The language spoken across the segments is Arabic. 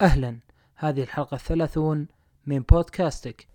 أهلا. هذه الحلقة الثلاثون من بودكاستك.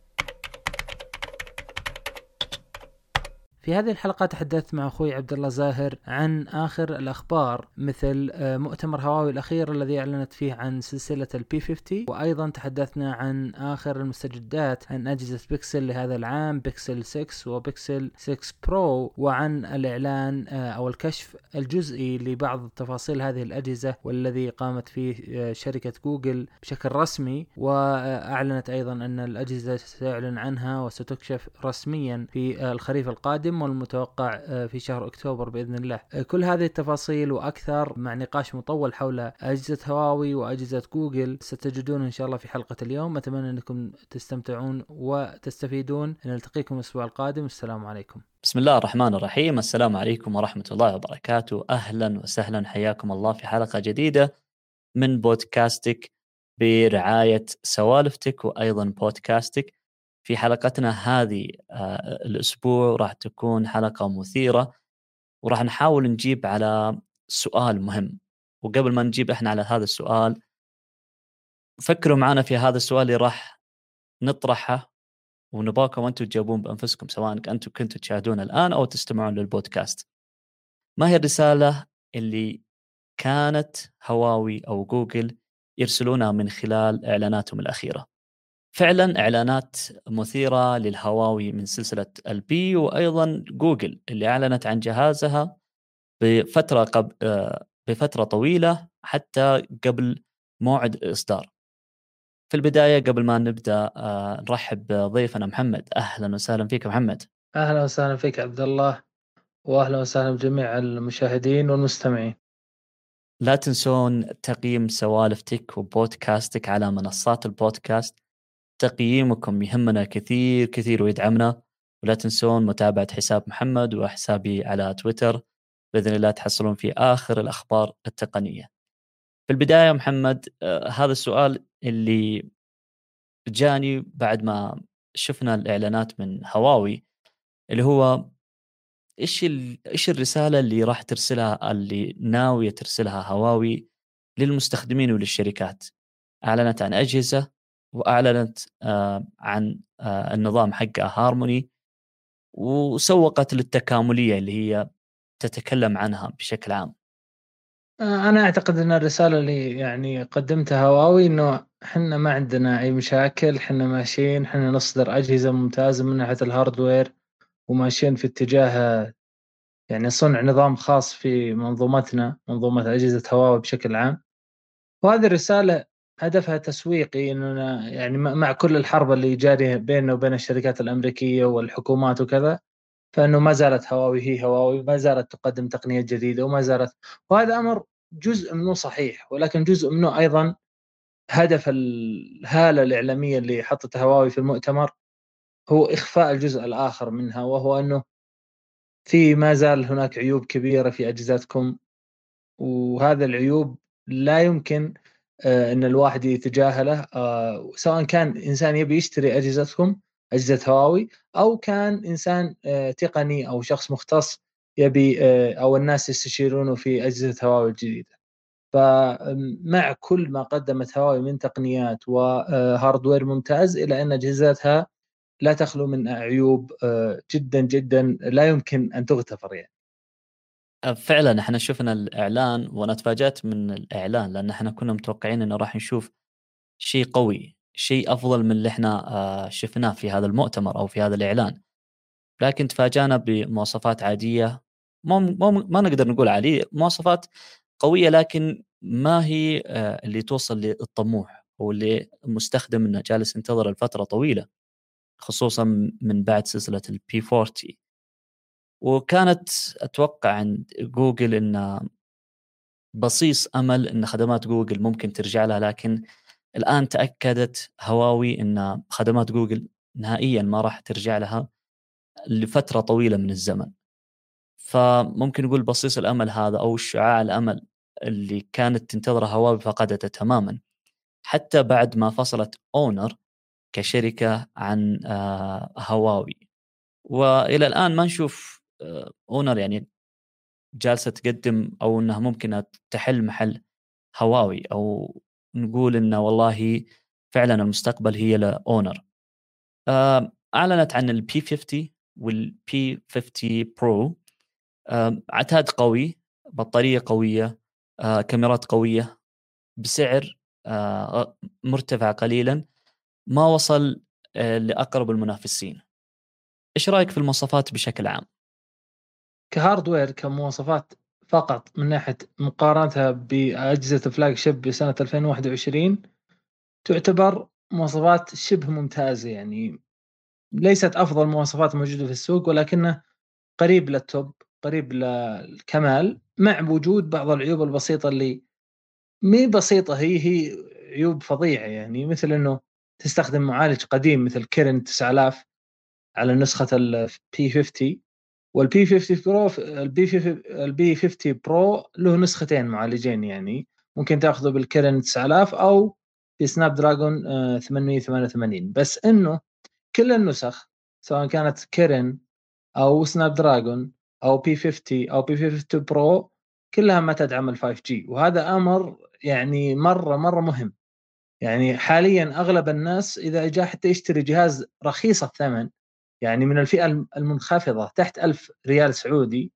في هذه الحلقة تحدثت مع أخوي عبد الله زاهر عن آخر الأخبار مثل آه، مؤتمر هواوي الأخير الذي أعلنت فيه عن سلسلة ال P 50 وأيضا تحدثنا عن آخر المستجدات عن أجهزة بيكسل لهذا العام بيكسل 6 وبيكسل 6 Pro وعن الإعلان آه، أو الكشف الجزئي لبعض تفاصيل هذه الأجهزة والذي قامت فيه آه، شركة جوجل بشكل رسمي. وأعلنت أيضا أن الأجهزة سيعلن عنها وستكشف رسميا في الخريف القادم. يتم المتوقع آه، في شهر أكتوبر بإذن الله. آه، كل هذه التفاصيل وأكثر مع نقاش مطول حول أجهزة هواوي وأجهزة جوجل ستجدون إن شاء الله في حلقة اليوم، أتمنى أنكم تستمتعون وتستفيدون. نلتقيكم الأسبوع القادم، السلام عليكم. بسم الله الرحمن الرحيم، السلام عليكم ورحمة الله وبركاته، أهلا وسهلا حياكم الله في حلقة جديدة من بودكاستك برعاية سوالفتك وأيضا بودكاستك. في حلقتنا هذه آه، الأسبوع راح تكون حلقة مثيرة وراح نحاول نجيب على سؤال مهم وقبل ما نجيب إحنا على هذا السؤال فكروا معنا في هذا السؤال اللي راح نطرحه ونبغاكم أنتم تجاوبون بأنفسكم سواء أنتم كنتوا تشاهدون الآن أو تستمعون للبودكاست. ما هي الرسالة اللي كانت هواوي أو جوجل يرسلونها من خلال إعلاناتهم الأخيرة؟ فعلا إعلانات مثيرة للهواوي من سلسلة ال P وأيضا جوجل اللي أعلنت عن جهازها بفترة قبل آه، بفترة طويلة حتى قبل موعد الاصدار. في البداية قبل ما نبدأ آه، نرحب بضيفنا محمد أهلا وسهلا فيك محمد. أهلا وسهلا فيك عبد الله واهلا وسهلا بجميع المشاهدين والمستمعين. لا تنسون تقييم سوالفتك وبودكاستك على منصات البودكاست تقييمكم يهمنا كثير كثير ويدعمنا. ولا تنسون متابعة حساب محمد وحسابي على تويتر. بإذن الله تحصلون في آخر الأخبار التقنية. في البداية محمد آه هذا السؤال اللي جاني بعد ما شفنا الإعلانات من هواوي اللي هو إيش إيش الرسالة اللي راح ترسلها اللي ناوية ترسلها هواوي للمستخدمين وللشركات؟ أعلنت عن أجهزة وأعلنت آه، عن آه، النظام حقها هارموني وسوقت للتكاملية اللي هي تتكلم عنها بشكل عام. آه، أنا أعتقد إن الرسالة اللي يعني قدمتها هواوي إنه إحنا ما عندنا أي مشاكل إحنا ماشيين إحنا نصدر أجهزة ممتازة من ناحية ال hardware وماشيين في اتجاه يعني صنع نظام خاص في منظومتنا منظومة أجهزة هواوي بشكل عام وهذه الرسالة هدفها تسويقي اننا يعني مع كل الحرب اللي جارية بيننا وبين الشركات الأمريكية والحكومات وكذا فإنه ما زالت هواوي هي هواوي ما زالت تقدم تقنيات جديدة وما زالت وهذا أمر جزء منه صحيح ولكن جزء منه أيضا هدف الهالة الإعلامية اللي حطتها هواوي في المؤتمر هو إخفاء الجزء الآخر منها وهو إنه في ما زال هناك عيوب كبيرة في أجهزتكم وهذا العيوب لا يمكن إن الواحد يتجاهله آه، سواء كان إنسان يبي يشتري اجهزتكم أجهزة هواوي أو كان إنسان آه، تقني أو شخص مختص يبي أو الناس يستشيرونه في أجهزة هواوي الجديدة. فمع كل ما قدمت هواوي من تقنيات وهاردوير ممتاز الا أن أجهزتها لا تخلو من عيوب جدا جدا لا يمكن أن تغتفر يعني. فعلا إحنا شفنا الإعلان وأنا تفاجأت من الإعلان لأن إحنا كنا متوقعين إنه راح نشوف شيء قوي شيء أفضل من اللي إحنا آه، شفناه في هذا المؤتمر أو في هذا الإعلان. لكن تفاجأنا بمواصفات عادية ما ما, نقدر نقول عاليه مواصفات قوية لكن ما هي آه، اللي توصل للطموح أو اللي المستخدم إنه جالس ينتظر لفترة طويلة خصوصا من بعد سلسلة ال P 40 وكانت أتوقع عند جوجل ان بصيص أمل إن خدمات جوجل ممكن ترجع لها لكن الآن تأكدت هواوي إن خدمات جوجل نهائيا ما راح ترجع لها لفترة طويلة من الزمن. فممكن نقول بصيص الأمل هذا أو شعاع الأمل اللي كانت تنتظره هواوي فقدته تماما. حتى بعد ما فصلت أونر كشركة عن آه، هواوي. وإلى الآن ما نشوف اونر يعني جالسة تقدم أو إنها ممكن تحل محل هواوي أو نقول انه والله فعلا المستقبل هي لاونر آه، أعلنت عن ال P 50 وال P 50 Pro عتاد قوي بطارية قوية آه، كاميرات قوية بسعر آه، مرتفع قليلا ما وصل لأقرب المنافسين. إيش رأيك في المواصفات بشكل عام؟ كهاردوير كمواصفات فقط من ناحية مقارنتها بأجهزة فلاج شيب بسنة 2021 تعتبر مواصفات شبه ممتازة. يعني ليست أفضل مواصفات موجودة في السوق ولكنه قريب لل top قريب للكمال مع وجود بعض العيوب البسيطة اللي مي بسيطة هي هي عيوب فظيعة. يعني مثل إنه تستخدم معالج قديم مثل Kirin 9000 على نسخة ال P 50 وال P 50 Pro ال P 50 ال P 50 Pro له نسختين معالجين يعني. ممكن تأخذه بال Kirin 9000 أو في Snapdragon 888 بس إنه كل النسخ سواء كانت Kirin أو Snapdragon أو P 50 أو P 50 Pro كلها ما تدعم ال 5 G وهذا أمر يعني مرة مرة مهم. يعني حاليا أغلب الناس إذا جاء حتى يشتري جهاز رخيص الثمن يعني من الفئة المنخفضة تحت 1000 ريال سعودي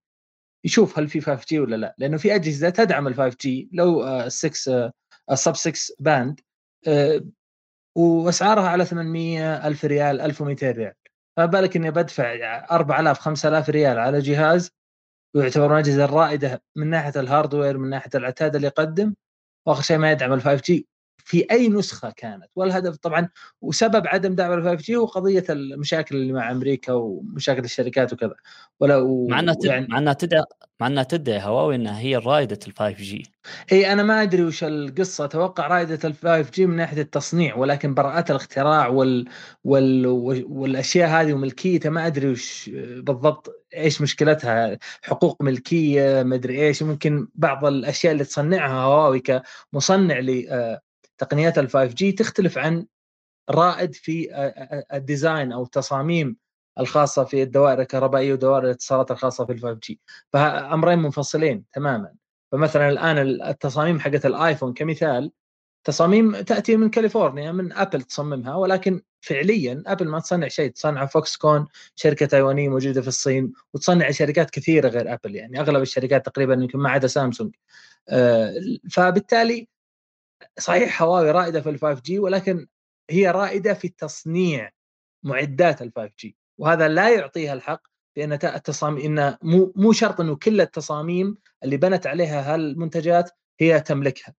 يشوف هل في 5 G ولا لا. لأنه في أجهزة تدعم ال 5 G لو 6 ال sub 6 band وأسعارها على 800 1000 ريال 1200 ريال. فما بالك إني بدفع 4000 5000 ريال على جهاز ويعتبر من الاجهزه الرائدة من ناحية ال hardware من ناحية العتاد اللي يقدم وآخر شيء ما يدعم ال 5 G في أي نسخة كانت. والهدف طبعا وسبب عدم دعم ال 5 G هو قضية المشاكل اللي مع أمريكا ومشاكل الشركات وكذا. ولا مع إنها يعني مع إنها تدعي مع إنها تدعي هواوي إنها هي رائدة ال 5 G. إي أنا ما أدري وش القصة. أتوقع رائدة ال 5 G من ناحية التصنيع ولكن براءات الاختراع وال... وال... والأشياء هذه وملكيتها ما أدري وش بالضبط إيش مشكلتها. حقوق ملكية ما أدري إيش. ممكن بعض الأشياء اللي تصنعها هواوي كمصنع ل آه، تقنيات ال 5 G تختلف عن رائد في ال design أو التصاميم الخاصة في الدوائر الكهربائية ودوائر الاتصالات الخاصة في ال 5 G فامرين منفصلين تماما. فمثلا الآن التصاميم حقت الايفون كمثال تصاميم تأتي من كاليفورنيا من ابل تصممها ولكن فعليا ابل ما تصنع شيء. تصنع Foxconn شركة تايوانية موجودة في الصين وتصنع شركات كثيرة غير ابل يعني أغلب الشركات تقريبا يمكن ما عدا سامسونج فبالتالي صحيح هواوي رائدة في ال 5 G ولكن هي رائدة في تصنيع معدات ال 5 G وهذا لا يعطيها الحق بأن التصاميم إن مو مو شرط إنه كل التصاميم اللي بنت عليها هالمنتجات هي تملكها.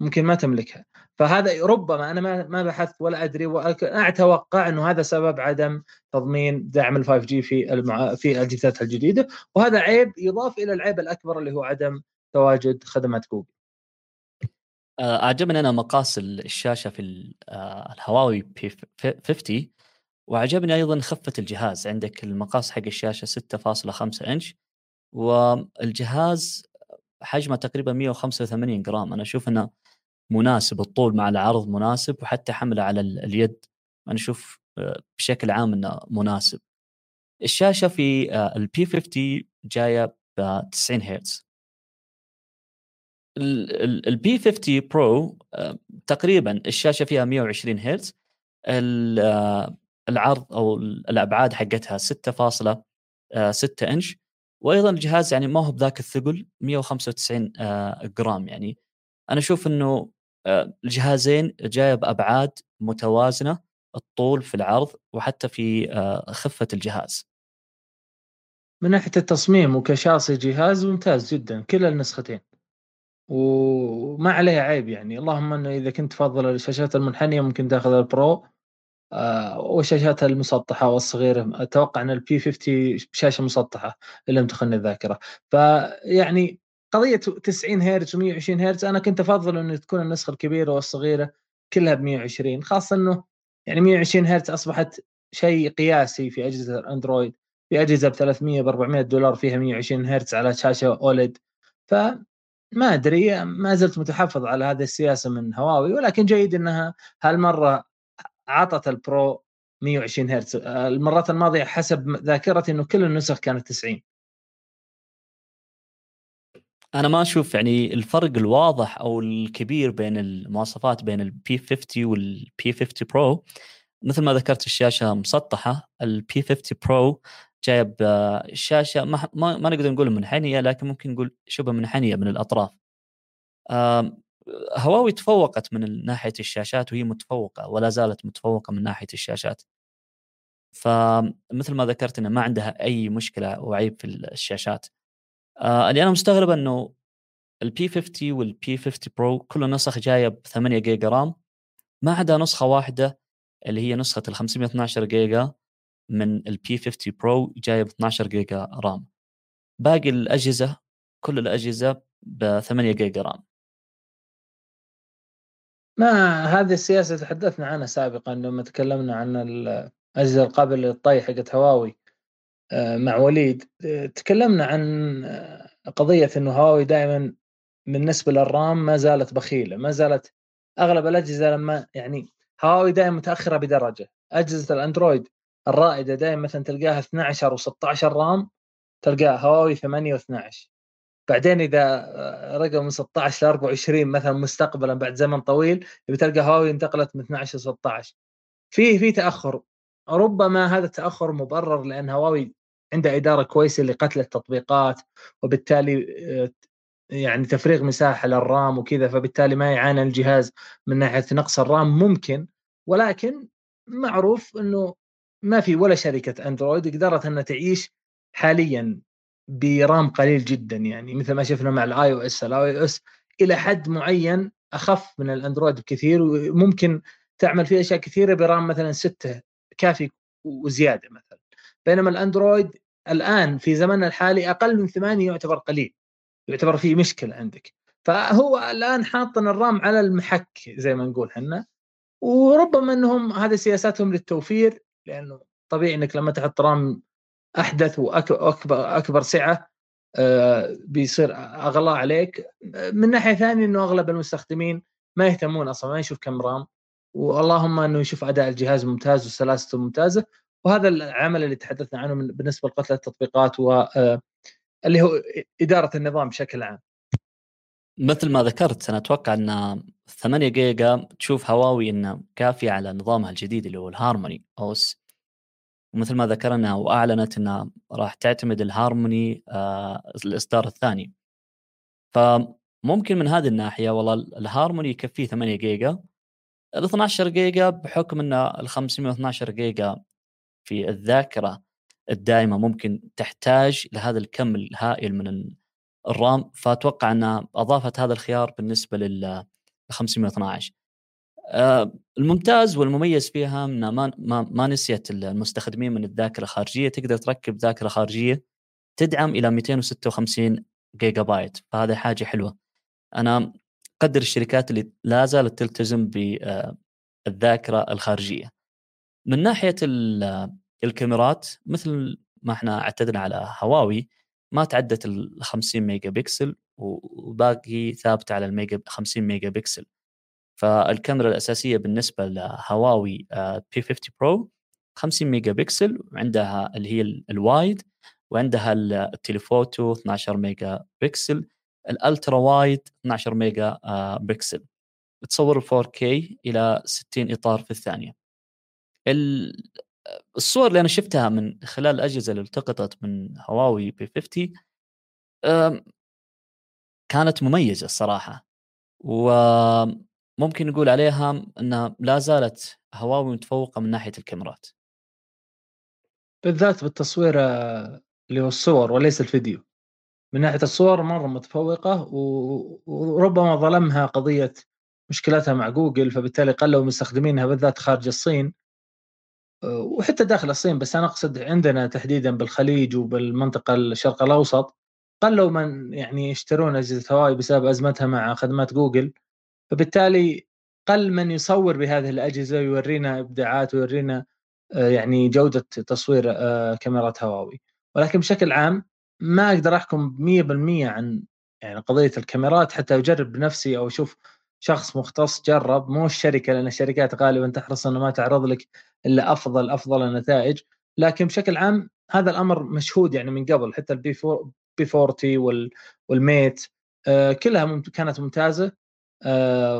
ممكن ما تملكها. فهذا ربما أنا ما ما بحثت ولا أدري ولكن أتوقع إنه هذا سبب عدم تضمين دعم ال 5 G في المع... في الاجهزه الجديدة. وهذا عيب يضاف إلى العيب الأكبر اللي هو عدم تواجد خدمات جوجل أعجبني أنا مقاس الشاشة في آه، الهواوي P 50 وعجبني أيضا خفة الجهاز. عندك المقاس حق الشاشة 6.5 إنش والجهاز حجمه تقريبا 185 جرام. أنا أشوف إنه مناسب الطول مع العرض مناسب وحتى حمله على اليد. أنا أشوف آه، بشكل عام إنه مناسب. الشاشة في ال P 50 جاية ب 90 هرتز. ال P 50 Pro تقريبا الشاشة فيها 120 هرتز. آه، العرض أو الأبعاد حقتها 6.6 آه، إنش. وأيضا الجهاز يعني ما هو بذاك الثقل 195 آه، جرام يعني. أنا أشوف إنه الجهازين جاية بابعاد متوازنة الطول في العرض وحتى في خفة الجهاز. من ناحية التصميم وكشاصي جهاز ممتاز جدا كلا النسختين. وما عليها عيب يعني. اللهم إنه إذا كنت تفضل الشاشات المنحنية ممكن تاخذ ال Pro آه والشاشات المسطحة والصغيرة أتوقع إن ال P 50 شاشة مسطحة ان لم تخني الذاكرة. فيعني قضية 90 هرتز و120 هرتز أنا كنت أفضل انه تكون النسخة الكبيرة والصغيرة كلها ب 120 خاصة إنه يعني 120 هرتز أصبحت شيء قياسي في أجهزة الأندرويد في أجهزة ب 300 ب 400 دولار فيها 120 هرتز على شاشة OLED. ف ما أدري ما زلت متحفظ على هذه السياسة من هواوي ولكن جيد إنها هالمرة عطت ال Pro 120 هرتز. المرات الماضية حسب ذاكرتي إنه كل النسخ كانت 90 أنا ما أشوف يعني الفرق الواضح أو الكبير بين المواصفات بين ال P 50 وال P 50 Pro مثل ما ذكرت الشاشة مسطحة ال P 50 Pro جايب آه، شاشة ما, ما, ما نقدر نقول منحنية لكن ممكن نقول شبه منحنية من الأطراف. هواوي تفوقت من ناحية الشاشات وهي متفوقة ولا زالت متفوقة من ناحية الشاشات. فمثل ما ذكرت انه ما عندها أي مشكلة وعيب في الشاشات. آه اللي أنا مستغرب إنه ال P 50 وال P 50 Pro كل نسخ جاية ب 8 جيجا RAM. ما عدا نسخة واحدة اللي هي نسخة ال 512 جيجا. من ال P 50 Pro جاية ب 12 جيجا RAM. باقي الأجهزة كل الأجهزة ب 8 جيجا RAM. ما هذه السياسة تحدثنا عنها سابقا لما تكلمنا عن الأجهزة القابلة للطي حقت هواوي آه، مع وليد. آه، تكلمنا عن آه، قضية إنه هواوي دائما بالنسبة لل RAM ما زالت بخيلة ما زالت أغلب الأجهزة لما يعني هواوي دائما متأخرة بدرجة. أجهزة الأندرويد الرائدة دائما مثلا تلقاها 12 و16 رام تلقاها هواوي 8 و12 بعدين إذا رقم من 16 ل 24 مثلا مستقبلا بعد زمن طويل بتلقى هواوي انتقلت من 12 ل 16 في في تأخر. ربما هذا التأخر مبرر لأن هواوي عندها إدارة كويسة لقتل التطبيقات وبالتالي آه، يعني تفريغ مساحة لل RAM وكذا فبالتالي ما يعاني الجهاز من ناحية نقص ال RAM ممكن. ولكن معروف إنه ما في ولا شركة أندرويد قدرت انها تعيش حاليا ب RAM قليل جدا يعني مثل ما شفنا مع ال iOS ال iOS إلى حد معين أخف من الأندرويد بكثير وممكن تعمل فيه أشياء كثيرة ب RAM مثلا 6 كافي وزيادة مثلا. بينما الأندرويد الآن في زمننا الحالي أقل من ثمانية يعتبر قليل يعتبر في مشكلة عندك. فهو الآن حاطن الرام على المحك زي ما نقول إحنا وربما إنهم هذه سياساتهم للتوفير لأنه طبيعي إنك لما تحط رام أحدث وأكبر أكبر سعة آه، بيصير اغلى عليك. من ناحية ثانية إنه أغلب المستخدمين ما يهتمون أصلا ما يشوف كم رام. واللهم إنه يشوف أداء الجهاز ممتاز وسلاسته ممتازة. وهذا العمل اللي تحدثنا عنه بالنسبة لقتل التطبيقات و آه، اللي هو إدارة النظام بشكل عام. مثل ما ذكرت أنا أتوقع إن 8 جيجا تشوف هواوي إنه كافية على نظامها الجديد اللي هو ال Harmony OS. ومثل ما ذكرنا وأعلنت انها راح تعتمد الهارموني آه الإصدار الثاني. فممكن من هذه الناحية والله الهارموني يكفيه 8 جيجا. ال 12 جيجا بحكم إن ال 512 جيجا في الذاكرة الدائمة ممكن تحتاج لهذا الكم الهائل من ال RAM. فأتوقع انها أضافت هذا الخيار بالنسبة لل 512 آه، الممتاز والمميز فيها انها ما ما, ما نسيت المستخدمين من الذاكرة الخارجية. تقدر تركب ذاكرة خارجية تدعم إلى 256 جيجا بايت. فهذه حاجة حلوة. أنا أقدر الشركات اللي لا زالت تلتزم بالذاكره الخارجية. من ناحية الكاميرات مثل ما إحنا اعتدنا على هواوي ما تعدت ال 50 ميجا بكسل. وباقي ثابتة على الميجا 50 ميجا بكسل فالكاميرا الأساسية بالنسبة لهواوي P 50 Pro 50 ميجا بكسل وعندها اللي هي ال wide وعندها ال telephoto 12 ميجا بكسل ال ultra wide 12 ميجا آه، بكسل تصور 4K إلى 60 إطار في الثانية. الصور اللي أنا شفتها من خلال الأجهزة اللي التقطت من هواوي P 50 كانت مميزة الصراحة. وممكن نقول عليها إنها لا زالت هواوي متفوقة من ناحية الكاميرات. بالذات بالتصوير آه، اللي هو الصور وليس الفيديو. من ناحية الصور مرة متفوقة وربما ظلمها قضية مشكلتها مع جوجل فبالتالي قلوا مستخدمينها بالذات خارج الصين. وحتى داخل الصين بس أنا أقصد عندنا تحديدا بالخليج وبالمنطقة الشرق الأوسط. قلوا من يعني يشترون أجهزة هواوي بسبب أزمتها مع خدمات جوجل فبالتالي قل من يصور بهذه الأجهزة ويورينا إبداعات ويورينا آه، يعني جودة تصوير آه، كاميرات هواوي. ولكن بشكل عام ما أقدر أحكم 100% عن يعني قضية الكاميرات حتى أجرب بنفسي أو أشوف شخص مختص جرب. مو الشركة لأن الشركات غالبا تحرص إنه ما تعرض لك إلا أفضل أفضل النتائج. لكن بشكل عام هذا الأمر مشهود يعني من قبل حتى البي بي 40 والميت كلها كانت ممتازة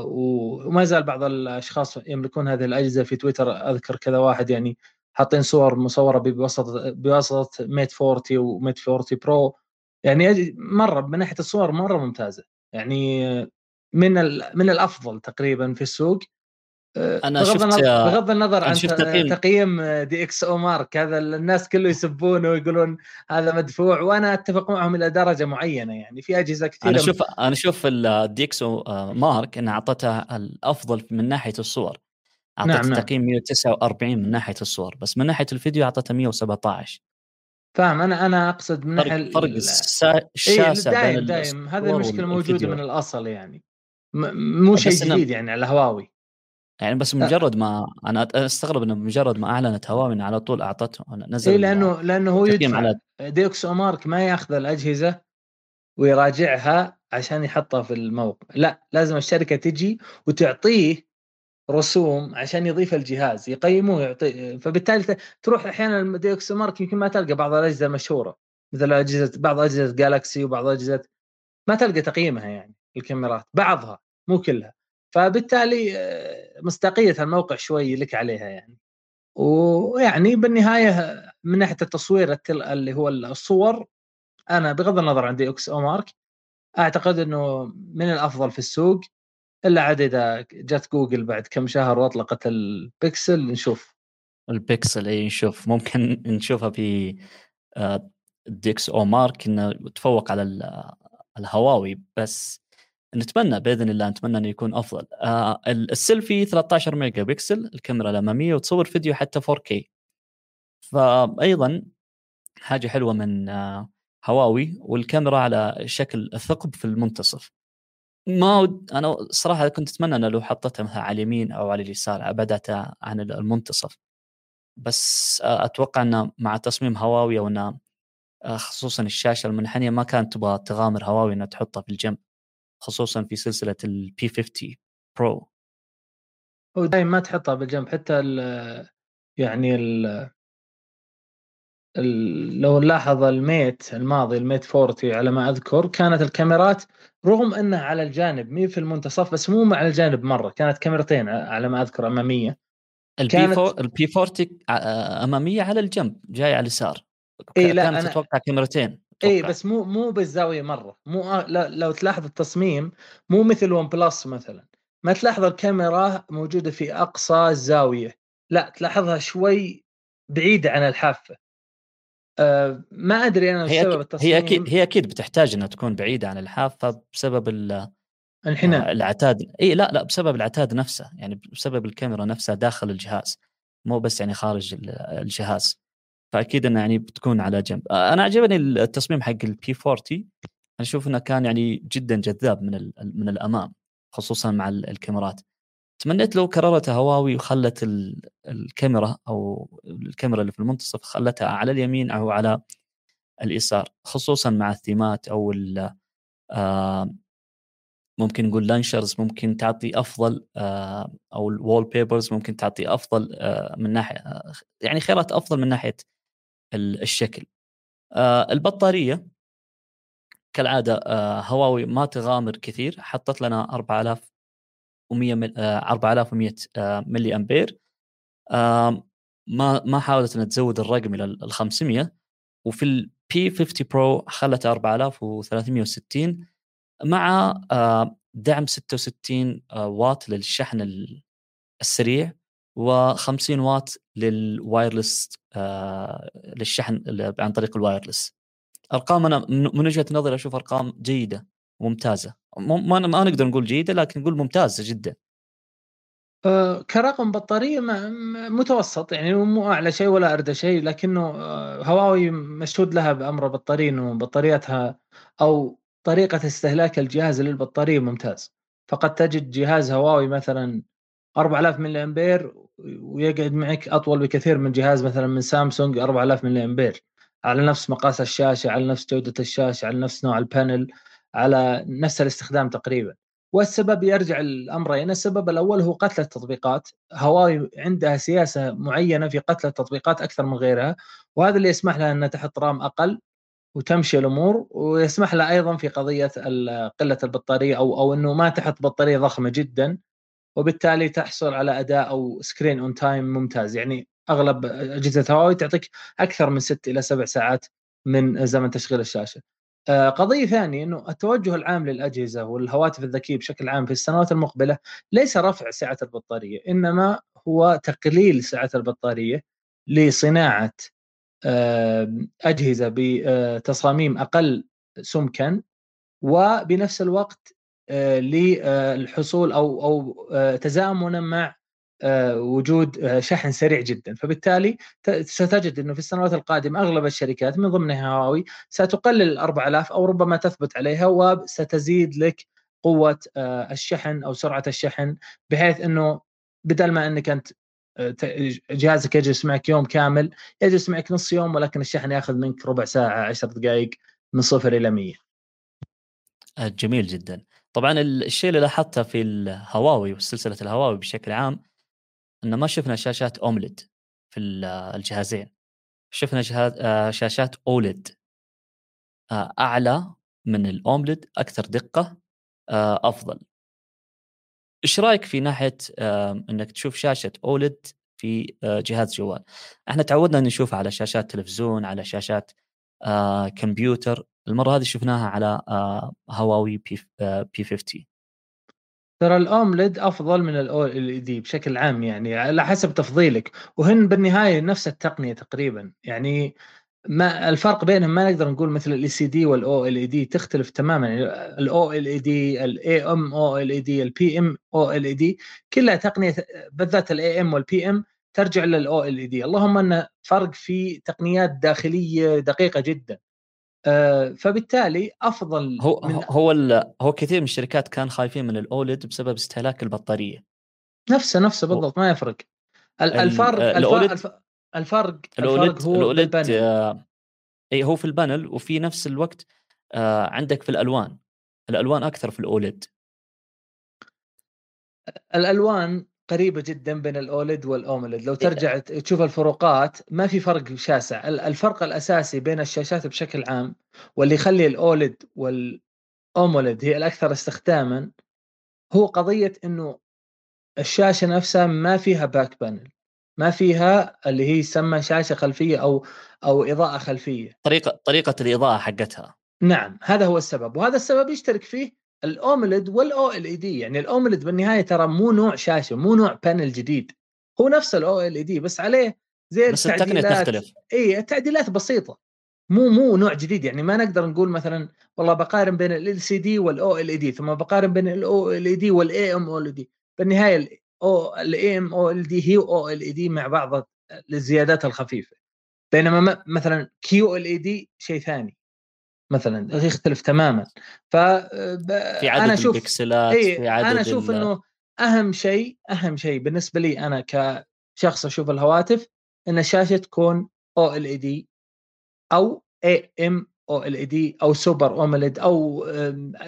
وما زال بعض الأشخاص يملكون هذه الأجهزة في تويتر. أذكر كذا واحد يعني حاطين صور مصورة بواسطة بواسطة Mate 40 و Mate 40 Pro. يعني مرة من ناحية الصور مرة ممتازة. يعني من من الأفضل تقريبا في السوق. أنا بغض شفت النظر بغض النظر عن تقييم, تقييم DxOMark هذا الناس كله يسبونه ويقولون هذا مدفوع وأنا أتفق معهم إلى درجة معينة يعني في أجهزة كثيرة أنا شوف أنا أشوف ال DxOMark إنها أعطتها الأفضل من ناحية الصور. أعطت نعم تقييم نعم. 149 من ناحية الصور بس من ناحية الفيديو أعطتها 117 فاهم أنا أنا أقصد من ناحية فرق الشاسع إيه دايم دايم هذه المشكلة موجودة من الأصل يعني مو شيء جديد يعني على هواوي يعني بس مجرد ما أنا أستغرب إنه مجرد ما أعلنت هواوي على طول أعطته. نزل اي لأنه لأنه هو يدفع. على... DxOMark ما يأخذ الأجهزة ويراجعها عشان يحطها في الموقع. لا لازم الشركة تجي وتعطيه رسوم عشان يضيف الجهاز يقيموه يعطي فبالتالي تروح أحيانا ديوكس مارك يمكن ما تلقى بعض الأجهزة المشهوره مثل أجهزة بعض أجهزة جالكسي وبعض أجهزة ما تلقى تقييمها يعني الكاميرات بعضها مو كلها. فبالتالي آه، مصداقية الموقع شوي لك عليها يعني. ويعني بالنهاية من ناحية التصوير اللي هو الصور أنا بغض النظر عن DxOMark أعتقد إنه من الأفضل في السوق إلا عاد إذا جت جوجل بعد كم شهر وأطلقت البكسل نشوف. البكسل إي نشوف. ممكن نشوفها في DxOMark إنه تفوق على الهواوي. بس نتمنى بإذن الله نتمنى انه يكون أفضل. آه السيلفي 13 ميجا بكسل الكاميرا الاماميه وتصور فيديو حتى 4K فايضا حاجة حلوة من آه هواوي والكاميرا على شكل ثقب في المنتصف. ما أنا صراحة كنت أتمنى انه لو حطيتها مثلا على اليمين أو على اليسار أبعدتها عن المنتصف. بس أتوقع انه مع تصميم هواوي أو انه آه، خصوصا الشاشة المنحنية ما كانت تبغى تغامر هواوي إنها تحطها في الجنب. خصوصا في سلسلة ال P 50 Pro هو دائما ما تحطها بالجنب حتى ال يعني ال لو نلاحظ ال Mate الماضي ال Mate 40 على ما أذكر كانت الكاميرات رغم إنها على الجانب مي في المنتصف بس مو على الجانب مرة كانت كاميرتين على ما أذكر أمامية. ال P كانت... ال P 40 أمامية على الجنب جاي على اليسار. إيه لا كانت أنا... تتوقع كاميرتين. اي بس مو مو بالزاوية مرة. مو لا لو تلاحظ التصميم مو مثل OnePlus مثلا. ما تلاحظ الكاميرا موجودة في أقصى الزاوية. لا تلاحظها شوي بعيدة عن الحافة. أه ما أدري أنا هي التصميم هي أكيد هي أكيد بتحتاج إنها تكون بعيدة عن الحافة بسبب الانحناء آه، العتاد إي لا لا بسبب العتاد نفسه يعني بسبب الكاميرا نفسها داخل الجهاز. مو بس يعني خارج الجهاز. فأكيد انه يعني بتكون على جنب. أنا عجبني التصميم حق ال P 40 أنا أشوف إنه كان يعني جدا جذاب من من الأمام خصوصا مع الكاميرات. تمنيت لو كررتها هواوي وخلت الكاميرا أو الكاميرا اللي في المنتصف خلتها على اليمين أو على اليسار خصوصا مع الثيمات أو ممكن نقول لانشرز ممكن تعطي أفضل أو الوول بيبرز ممكن تعطي أفضل من ناحية يعني خيارات أفضل من ناحية الشكل. آه، البطارية كالعادة آه، هواوي ما تغامر كثير حطت لنا 4100 4100 آه، ملي أمبير. ما ما حاولت إنها تزود الرقم إلى ال 500 وفي ال P 50 Pro خلت 4360 مع دعم 66 واط للشحن السريع. و50 واط لل wireless آه للشحن عن طريق ال wireless. أرقام أنا من وجهة نظري أشوف أرقام جيدة وممتازه ما ما نقدر نقول جيدة لكن نقول ممتازة جدا. آه كرقم بطارية متوسط يعني مو أعلى شيء ولا اردى شيء لكنه آه هواوي مشهود لها بأمر البطاريه إنه بطارياتها أو طريقة استهلاك الجهاز للبطارية ممتاز. فقد تجد جهاز هواوي مثلا 4000 ملي أمبير ويقعد معك أطول بكثير من جهاز مثلا من سامسونج 4000 ملي أمبير. على نفس مقاس الشاشة على نفس جودة الشاشة على نفس نوع البانل على نفس الاستخدام تقريبا. والسبب يرجع الأمرين. السبب الأول هو قتل التطبيقات. هواوي عندها سياسة معينة في قتل التطبيقات أكثر من غيرها وهذا اللي يسمح لها أنها تحط رام أقل وتمشي الأمور ويسمح له أيضا في قضية قلة البطارية أو أو إنه ما تحط بطارية ضخمة جدا. وبالتالي تحصل على أداء أو screen on time ممتاز يعني أغلب أجهزة هواوي تعطيك أكثر من ست إلى سبع ساعات من زمن تشغيل الشاشة. آه، قضية ثانية إنه التوجه العام للأجهزة والهواتف الذكية بشكل عام في السنوات المقبلة ليس رفع سعة البطارية إنما هو تقليل سعة البطارية لصناعة أجهزة بتصاميم أقل سمكا وبنفس الوقت للحصول أو أو آه، تزامنا مع آه، وجود شحن سريع جدا. فبالتالي ستجد إنه في السنوات القادمة أغلب الشركات من ضمنها هواوي ستقلل ال 4000 أو ربما تثبت عليها وستزيد لك قوة الشحن أو سرعة الشحن بحيث إنه بدل ما إنك أنت جهازك يجلس معك يوم كامل يجلس معك نص يوم ولكن الشحن ياخذ منك ربع ساعة 10 دقائق من صفر إلى 100 جميل جدا. طبعا الشيء اللي لاحظته في الهواوي وسلسلة الهواوي بشكل عام إنه ما شفنا شاشات أومليد في الجهازين. شفنا آه، شاشات أوليد آه، أعلى من الأومليد أكثر دقة آه، أفضل. إيش رأيك في ناحية إنك تشوف شاشة OLED في جهاز جوال؟ إحنا تعودنا ان نشوف على شاشات تلفزيون على شاشات كمبيوتر. المرة هذه شفناها على هواوي P P 50 ترى ال AMOLED أفضل من ال OLED بشكل عام يعني على حسب تفضيلك. وهن بالنهاية نفس التقنية تقريبا. يعني ما الفرق بينهم ما نقدر نقول مثل ال LCD وال OLED تختلف تماما. الاو ال اي دي الاي ام أو ال اي دي البي ام أو ال اي دي كلها تقنية بالذات ال AM وال PM ترجع لل OLED اللهم أن فرق في تقنيات داخلية دقيقة جدا. آه، فبالتالي أفضل هو من هو هو كثير من الشركات كان خايفين من ال OLED بسبب استهلاك البطارية. نفسه نفسه بالضبط ما يفرق. الفرق الفرق الفرق, الفرق هو ال OLED آه إي هو في ال panel وفي نفس الوقت آه عندك في الألوان. الألوان أكثر في ال OLED الألوان قريبة جدا بين ال OLED وال AMOLED لو ترجع تشوف الفروقات ما في فرق شاسع. الفرق الأساسي بين الشاشات بشكل عام واللي يخلي ال OLED وال AMOLED هي الأكثر استخداما هو قضية إنه الشاشة نفسها ما فيها back panel. ما فيها اللي هي يسمى شاشة خلفية أو أو إضاءة خلفية. طريقة طريقة الإضاءة حقتها. نعم هذا هو السبب. وهذا السبب يشترك فيه ال AMOLED وال OLED. يعني ال AMOLED بالنهاية ترى مو نوع شاشة مو نوع panel جديد. هو نفس ال OLED بس عليه زي بس التعديلات. تختلف. اي التعديلات بسيطة. مو مو نوع جديد. يعني ما نقدر نقول مثلا والله بقارن بين ال LCD وال OLED ثم بقارن بين الاو إل إي دي والاي إم أو إل دي. بالنهاية الاو الاي إم أو إل دي هي أو إل إي دي مع بعض الزيادات الخفيفة. بينما مثلا QLED شيء ثاني. مثلا يختلف تماما. ف في عدد أنا أشوف البكسلات إيه في عدد أنا أشوف إنه أهم شيء أهم شيء بالنسبة لي أنا كشخص أشوف الهواتف إن الشاشة تكون أو إل إي دي أو إي إم أو إل إي دي أو سوبر اومليد أو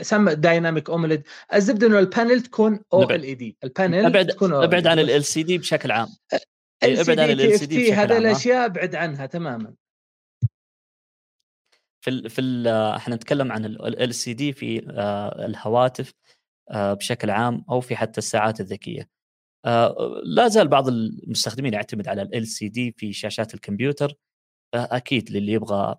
سمى Dynamic AMOLED الزبدة إنه ال panel تكون OLED. ال panel ابعد تكون أبعد عن ال LCD بشكل عام. أبعد عن ال LCD هذه الأشياء أبعد عنها تماما. في ال في ال إحنا نتكلم عن ال LCD في آه، الهواتف آه، بشكل عام أو في حتى الساعات الذكية. آه، لا زال بعض المستخدمين يعتمد على ال LCD في شاشات الكمبيوتر أكيد للي يبغى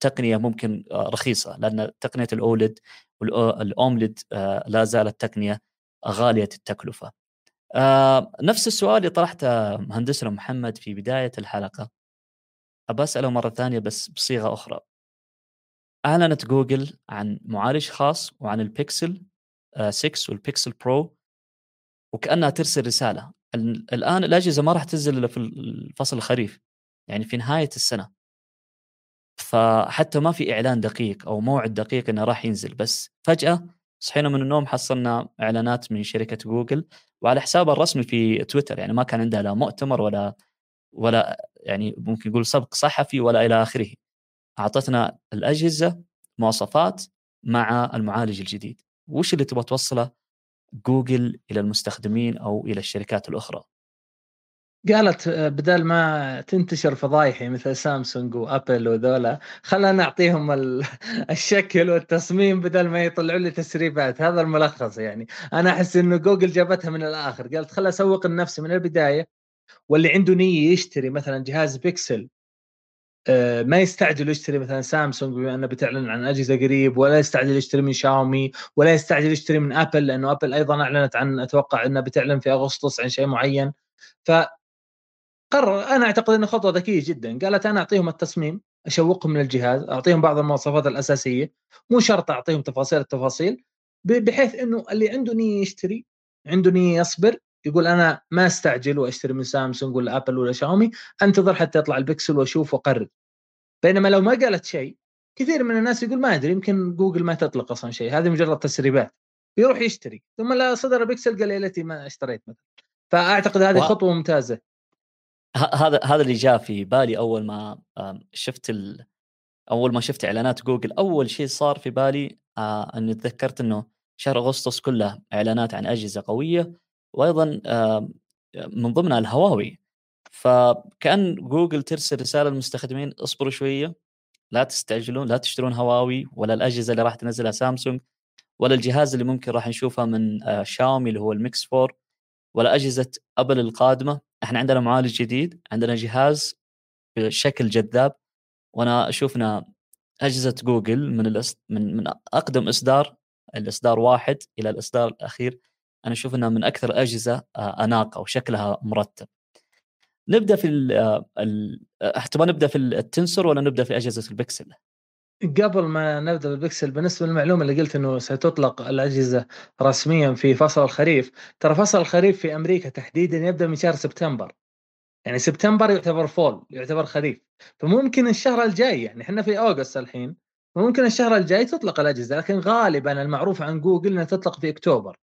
تقنية ممكن رخيصة لأن تقنية ال OLED وال AMOLED لا زالت تقنية غالية التكلفة. نفس السؤال اللي طرحته مهندسنا محمد في بداية الحلقة ابى أسأله مرة ثانية بس بصيغة أخرى. أعلنت جوجل عن معالج خاص وعن البيكسل 6 آه، والبيكسل برو وكأنها ترسل رسالة. الآن الأجهزة ما راح تنزل إلا في الفصل الخريف يعني في نهاية السنة. فحتى ما في إعلان دقيق أو موعد دقيق إنه راح ينزل بس فجأة صحينا من النوم حصلنا إعلانات من شركة جوجل وعلى حسابها الرسمي في تويتر يعني ما كان عندها لا مؤتمر ولا ولا يعني ممكن نقول سبق صحفي ولا إلى آخره. أعطتنا الأجهزة مواصفات مع المعالج الجديد. وش اللي تبغى توصله؟ جوجل إلى المستخدمين أو إلى الشركات الأخرى. قالت آه، بدل ما تنتشر فضايحي مثل سامسونج وأبل وذولا خلنا نعطيهم الشكل والتصميم بدل ما يطلعوا لي تسريبات. هذا الملخص يعني. أنا أحس إنه جوجل جابتها من الآخر. قالت خل أسوق لنفسي من البداية. واللي عنده نية يشتري مثلا جهاز بيكسل آه، ما يستعجل يشتري مثلا سامسونج بما انها بتعلن عن أجهزة قريب ولا يستعجل يشتري من شاومي ولا يستعجل يشتري من آبل لأنه آبل أيضا أعلنت عن أتوقع انها بتعلن في أغسطس عن شيء معين. ف قرر أنا أعتقد إنه خطوة ذكية جدا. قالت أنا أعطيهم التصميم أشوقهم من الجهاز أعطيهم بعض المواصفات الأساسية مو شرط أعطيهم تفاصيل التفاصيل بحيث إنه اللي عنده نية يشتري عنده نية يصبر يقول أنا ما أستعجل وأشتري من سامسونج ولا أبل ولا شاومي أنتظر حتى يطلع البكسل وأشوف وأقرر. بينما لو ما قالت شيء كثير من الناس يقول ما أدري يمكن جوجل ما تطلق أصلا شيء. هذه مجرد تسريبات. يروح يشتري ثم لا صدر بيكسل قال ليتني ما اشتريت مثلا. فأعتقد هذه و... خطوة ممتازة. هذا هذا اللي جاء في بالي أول ما شفت ال... أول ما شفت إعلانات جوجل. أول شيء صار في بالي آه أني تذكرت إنه شهر أغسطس كله إعلانات عن أجهزة قوية وأيضا آه من ضمنها الهواوي فكأن جوجل ترسل رسالة للمستخدمين اصبروا شوية لا تستعجلون لا تشترون هواوي ولا الأجهزة اللي راح تنزلها سامسونج ولا الجهاز اللي ممكن راح نشوفه من آه شاومي اللي هو الميكس 4 ولا أجهزة ابل القادمة إحنا عندنا معالج جديد عندنا جهاز بشكل جذاب وأنا اشوف إن أجهزة جوجل من. من من أقدم إصدار الإصدار واحد إلى الإصدار الأخير أنا أشوف إنها من أكثر الاجهزه آه، أناقة وشكلها مرتب. نبدأ في ال ال أحتمال نبدأ في ال Tensor ولا نبدأ في أجهزة البكسل؟ قبل ما نبدأ بالبكسل بالنسبة للمعلومة اللي قلت إنه ستطلق الأجهزة رسميا في فصل الخريف ترى فصل الخريف في أمريكا تحديدا يبدأ من شهر سبتمبر. يعني سبتمبر يعتبر fall يعتبر خريف. فممكن الشهر الجاي يعني إحنا في August الحين ممكن الشهر الجاي تطلق الأجهزة لكن غالبا المعروف عن جوجل إنها تطلق في أكتوبر.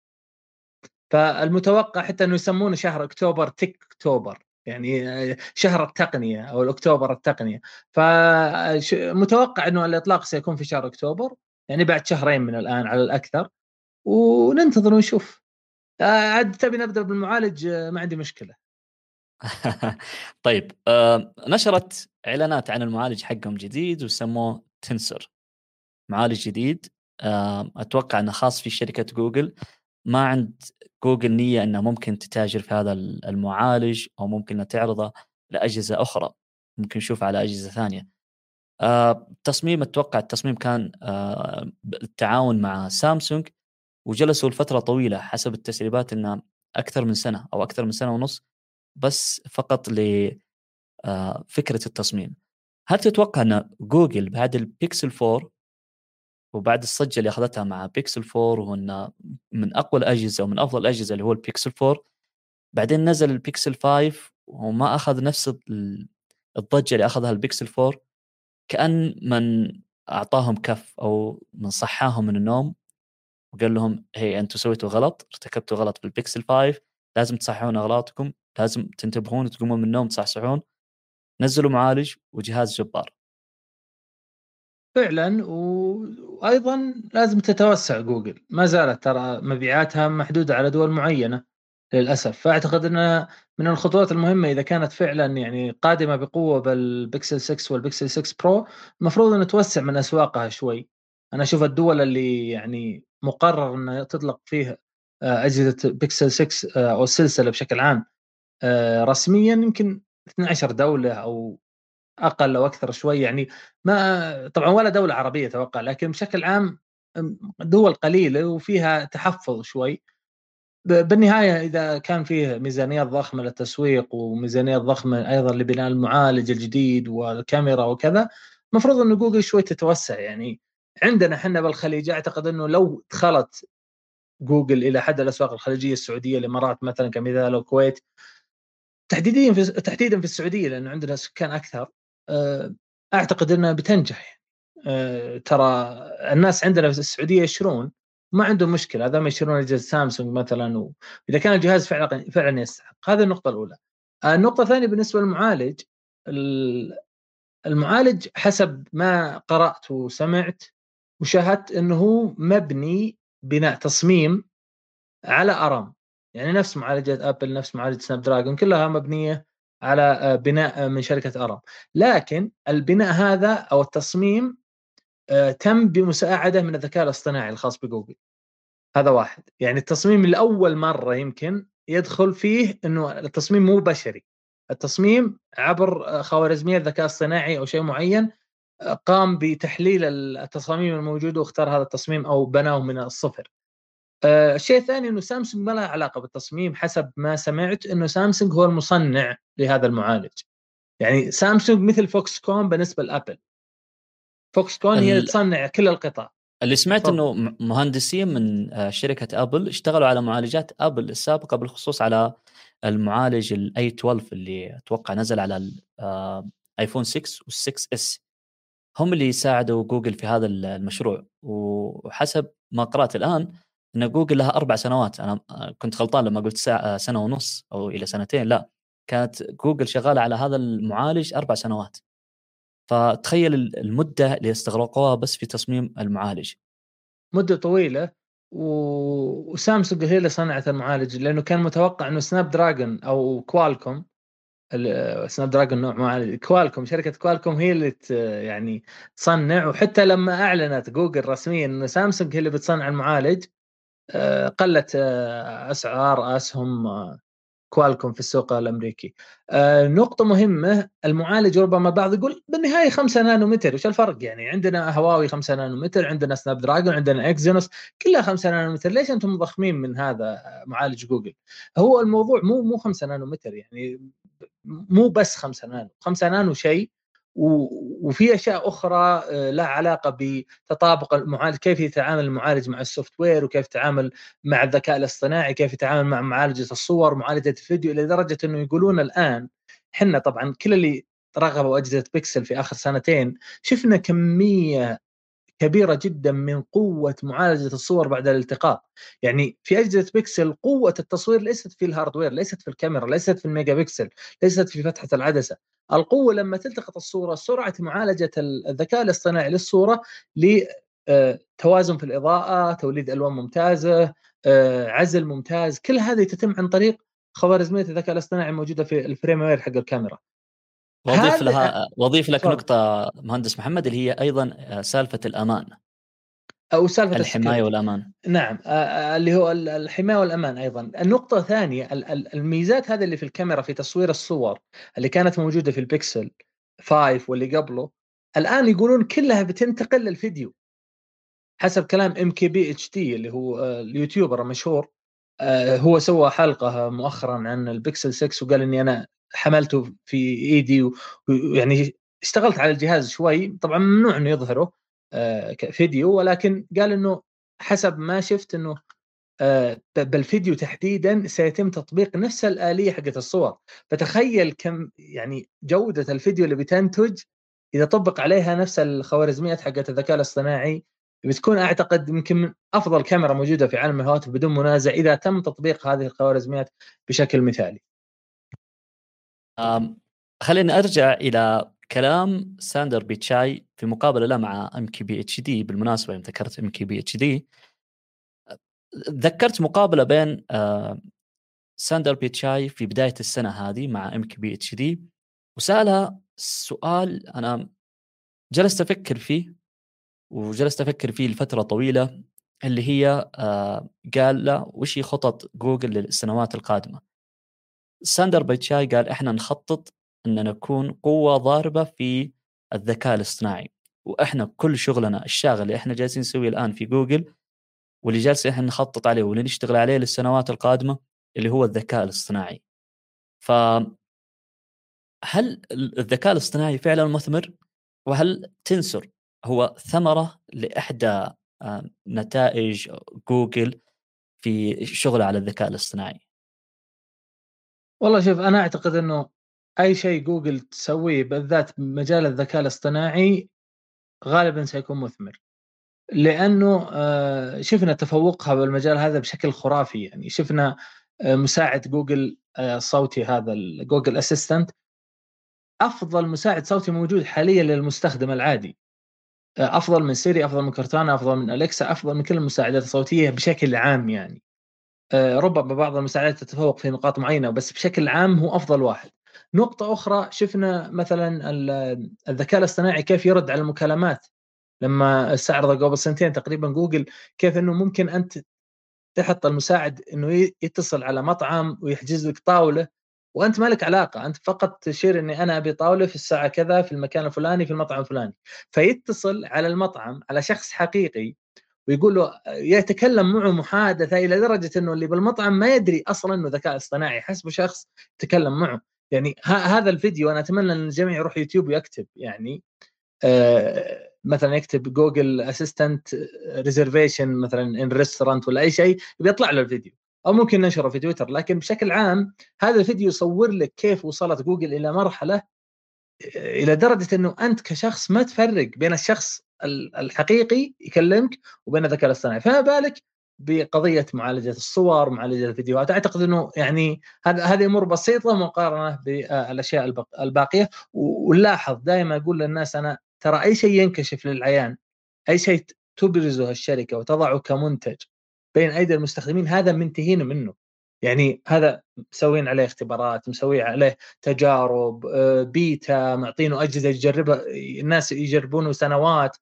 فالمتوقع حتى إنه يسمونه شهر أكتوبر Techtober. يعني شهر التقنية أو الأكتوبر التقنية. فمتوقع إنه الإطلاق سيكون في شهر أكتوبر يعني بعد شهرين من الآن على الأكثر. وننتظر ونشوف. عاد تبي نبدأ بالمعالج؟ ما عندي مشكلة. طيب آه نشرت إعلانات عن المعالج حقهم جديد وسموه تنسر. معالج جديد آه أتوقع إنه خاص في شركة جوجل. ما عند جوجل نية انها ممكن تتاجر في هذا المعالج أو ممكن انها تعرضه لأجهزة أخرى ممكن نشوف على أجهزة ثانية. آه تصميم أتوقع التصميم كان آه بالتعاون مع سامسونج وجلسوا لفترة طويلة حسب التسريبات انها أكثر من سنة أو أكثر من سنة ونص بس فقط ل آه التصميم. هل تتوقع إن جوجل بعد البيكسل 4 وبعد الضجة اللي أخذتها مع بيكسل 4 وهو من أقوى الأجهزة ومن أفضل الأجهزة اللي هو البيكسل 4 بعدين نزل البيكسل 5 وما أخذ نفس الضجة اللي أخذها البيكسل 4 كأن من أعطاهم كف أو من صحاهم من النوم. وقال لهم هي أنتم سويتوا غلط ارتكبتوا غلط في البيكسل 5 لازم تصححون أغلاطكم لازم تنتبهون وتقومون من النوم تصحصحون نزلوا معالج وجهاز جبار. فعلا وأيضا لازم تتوسع جوجل. ما زالت ترى مبيعاتها محدودة على دول معينة للأسف. فأعتقد إنها من الخطوات المهمة إذا كانت فعلا يعني قادمة بقوة بالبكسل 6 والبكسل 6 برو المفروض ان توسع من أسواقها شوي. أنا أشوف الدول اللي يعني مقرر ان تطلق فيها آه، أجهزة بكسل 6 آه، أو السلسله بشكل عام آه، رسميا يمكن 12 دولة أو أقل أو أكثر شوي يعني ما طبعا ولا دولة عربية أتوقع لكن بشكل عام دول قليلة وفيها تحفظ شوي. بالنهاية إذا كان فيه ميزانيات ضخمة للتسويق وميزانيات ضخمة أيضا لبناء المعالج الجديد والكاميرا وكذا المفروض إنه جوجل شوي تتوسع. يعني عندنا إحنا بالخليج أعتقد إنه لو دخلت جوجل إلى حد الأسواق الخليجية السعودية الإمارات مثلا كمثال الكويت تحديدا في تحديدا في السعودية لأنه عندنا سكان أكثر أعتقد إنها بتنجح. آه، ترى الناس عندنا في السعودية يشترون ما عندهم مشكلة هذا ما يشترون اجهزه سامسونج مثلا واذا كان الجهاز فعلا فعلا يستحق. هذه النقطة الأولى. آه، النقطة الثانية بالنسبة للمعالج المعالج حسب ما قرأت وسمعت وشاهدت إنه هو مبني بناء تصميم على أرم. يعني نفس معالجات آبل نفس معالجه سناب دراجون كلها مبنية على بناء من شركة أرم. لكن البناء هذا أو التصميم تم بمساعدة من الذكاء الاصطناعي الخاص بجوجل. هذا واحد. يعني التصميم لأول مرة يمكن يدخل فيه إنه التصميم مو بشري. التصميم عبر خوارزميات ذكاء اصطناعي أو شيء معين قام بتحليل التصاميم الموجودة واختار هذا التصميم أو بناه من الصفر. آه، الشيء الثاني إنه سامسونج ما لها علاقة بالتصميم حسب ما سمعت إنه سامسونج هو المصنع لهذا المعالج. يعني سامسونج مثل Foxconn بالنسبة لأبل. Foxconn هي اللي تصنع كل القطع. اللي سمعت إنه مهندسين من آه، شركة أبل اشتغلوا على معالجات أبل السابقة بالخصوص على المعالج ال A 12 اللي أتوقع نزل على الايفون 6 وال6 S هم اللي ساعدوا جوجل في هذا المشروع وحسب ما قرأت الآن إن جوجل لها أربع سنوات. أنا كنت غلطان لما قلت سنة ونص أو إلى سنتين لا. كانت جوجل شغالة على هذا المعالج أربع سنوات. فتخيل المدة اللي استغرقوها بس في تصميم المعالج. مدة طويلة. وسامسونج هي اللي صنعت المعالج لأنه كان متوقع إنه Snapdragon أو كوالكوم Snapdragon نوع معالج كوالكوم شركة كوالكوم هي اللي يعني تصنع. وحتى لما أعلنت جوجل رسميا إنه سامسونج هي اللي بتصنع المعالج آه، قلت آه، أسعار آسهم آه، كوالكوم في السوق الأمريكي. نقطة مهمة المعالج ربما بعض يقول بالنهاية 5 نانومتر وش الفرق يعني عندنا هواوي 5 نانومتر عندنا Snapdragon عندنا Exynos كلها 5 نانومتر ليش أنتم مضخمين من هذا معالج جوجل؟ هو الموضوع مو مو 5 نانومتر يعني مو بس 5 نانو 5 نانو شيء وفي أشياء أخرى آه، لها علاقة بتطابق المعالج كيف يتعامل المعالج مع ال software وكيف يتعامل مع الذكاء الاصطناعي كيف يتعامل مع معالجة الصور معالجة الفيديو لدرجه إنه يقولون الآن إحنا طبعا كل اللي جربوا أجهزة بيكسل في آخر سنتين شفنا كمية كبيرة جدا من قوة معالجة الصور بعد الالتقاط يعني في أجهزة بيكسل قوة التصوير ليست في ال hardware ليست في الكاميرا ليست في الميجا بيكسل ليست في فتحة العدسة. القوة لما تلتقط الصورة سرعة معالجة الذكاء الاصطناعي للصورة لتوازن في الإضاءة توليد ألوان ممتازة آه، عزل ممتاز. كل هذه تتم عن طريق خوارزمية الذكاء الاصطناعي الموجودة في ال firmware حق الكاميرا. وأضيف لها وأضيف لك صار. نقطة مهندس محمد اللي هي أيضا آه، سالفة الأمان. أو سالفة الحماية والأمان. نعم آه، آه، اللي هو الحماية والأمان أيضا. النقطة الثانية الميزات هذه اللي في الكاميرا في تصوير الصور اللي كانت موجودة في البيكسل 5 واللي قبله الآن يقولون كلها بتنتقل للفيديو. حسب كلام ام كي بي اتش دي اللي هو اليوتيوبر المشهور هو سوى حلقة مؤخرا عن البيكسل 6 وقال إني أنا حملته في ايدي ويعني اشتغلت على الجهاز شوي. طبعا ممنوع إنه يظهره آه، كفيديو ولكن قال إنه حسب ما شفت إنه آه، بالفيديو تحديدا سيتم تطبيق نفس الآلية حقت الصور. فتخيل كم يعني جودة الفيديو اللي بتنتج إذا طبق عليها نفس الخوارزميات حقت الذكاء الاصطناعي. بتكون أعتقد يمكن من أفضل كاميرا موجودة في عالم الهواتف بدون منازع إذا تم تطبيق هذه الخوارزميات بشكل مثالي. خلينا أرجع إلى كلام ساندر بيتشاي في مقابلة له مع ام كي بي اتش دي بالمناسبة يوم ذكرت ام كي بي اتش دي ذكرت مقابلة بين ساندر بيتشاي في بداية السنة هذه مع ام كي بي اتش دي وسألها سؤال أنا جلست أفكر فيه وجلست أفكر فيه لفترة طويلة اللي هي قال له وش هي خطط جوجل للسنوات القادمة؟ ساندر بيتشاي قال إحنا نخطط إن نكون قوة ضاربة في الذكاء الاصطناعي وإحنا كل شغلنا الشاغل اللي إحنا جالسين نسويه الآن في جوجل واللي جالسين إحنا نخطط عليه واللي نشتغل عليه للسنوات القادمة اللي هو الذكاء الاصطناعي. ف هل الذكاء الاصطناعي فعلا مثمر؟ وهل تنسر هو ثمرة لإحدى آه، نتائج جوجل في شغله على الذكاء الاصطناعي؟ والله شوف أنا أعتقد إنه أي شيء جوجل تسويه بالذات مجال الذكاء الاصطناعي غالبا سيكون مثمر. لأنه آه، شفنا تفوقها بالمجال هذا بشكل خرافي. يعني شفنا آه، مساعد جوجل الصوتي آه، هذا Google Assistant أفضل مساعد صوتي موجود حاليا للمستخدم العادي. أفضل من سيري أفضل من كورتانا أفضل من الكسا أفضل من كل المساعدات الصوتية بشكل عام يعني. ربما بعض المساعدات تتفوق في نقاط معينة بس بشكل عام هو أفضل واحد. نقطة أخرى شفنا مثلا الذكاء الاصطناعي كيف يرد على المكالمات. لما استعرض قبل سنتين تقريبا جوجل كيف إنه ممكن أنت تحط المساعد إنه يتصل على مطعم ويحجز لك طاولة وأنت ما لك علاقة أنت فقط تشير إني أنا أبي طاولة في الساعة كذا في المكان الفلاني في المطعم الفلاني. فيتصل على المطعم على شخص حقيقي ويقول له يتكلم معه محادثة إلى درجة إنه اللي بالمطعم ما يدري أصلا إنه ذكاء اصطناعي حسبه شخص تكلم معه. يعني هذا الفيديو أنا أتمنى إن الجميع يروح يوتيوب ويكتب يعني آه مثلا يكتب Google Assistant reservation مثلا in restaurant ولا أي شيء بيطلع له الفيديو. أو ممكن ننشره في تويتر لكن بشكل عام هذا الفيديو يصور لك كيف وصلت جوجل إلى مرحلة إلى درجة إنه أنت كشخص ما تفرق بين الشخص الحقيقي يكلمك وبين الذكاء الاصطناعي. فما بالك بقضية معالجة الصور معالجة الفيديوهات؟ أعتقد إنه يعني هذه أمور بسيطة مقارنة بالأشياء الباقية. ونلاحظ دائما أقول للناس أنا ترى أي شيء ينكشف للعيان أي شيء تبرزه الشركة وتضعه كمنتج بين أيدي المستخدمين هذا منتهين منه. يعني هذا مسوين عليه اختبارات مسوي عليه تجارب آه، بيتا معطينه أجهزة يجربها الناس يجربونه سنوات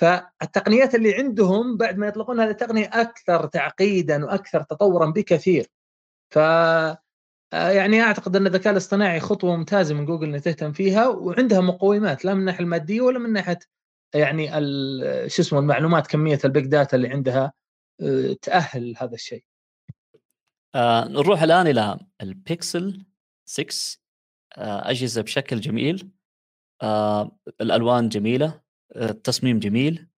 فالتقنيات اللي عندهم بعد ما يطلقون هذه التقنية أكثر تعقيدا وأكثر تطورا بكثير ف آه، يعني أعتقد أن الذكاء الاصطناعي خطوة ممتازة من جوجل انها تهتم فيها وعندها مقومات لا من الناحية المادية ولا من ناحيه يعني شو اسمه المعلومات كمية ال big data اللي عندها آه، تأهل هذا الشيء. آه نروح الآن إلى البيكسل 6 آه أجهزة بشكل جميل. آه الألوان جميلة آه التصميم جميل.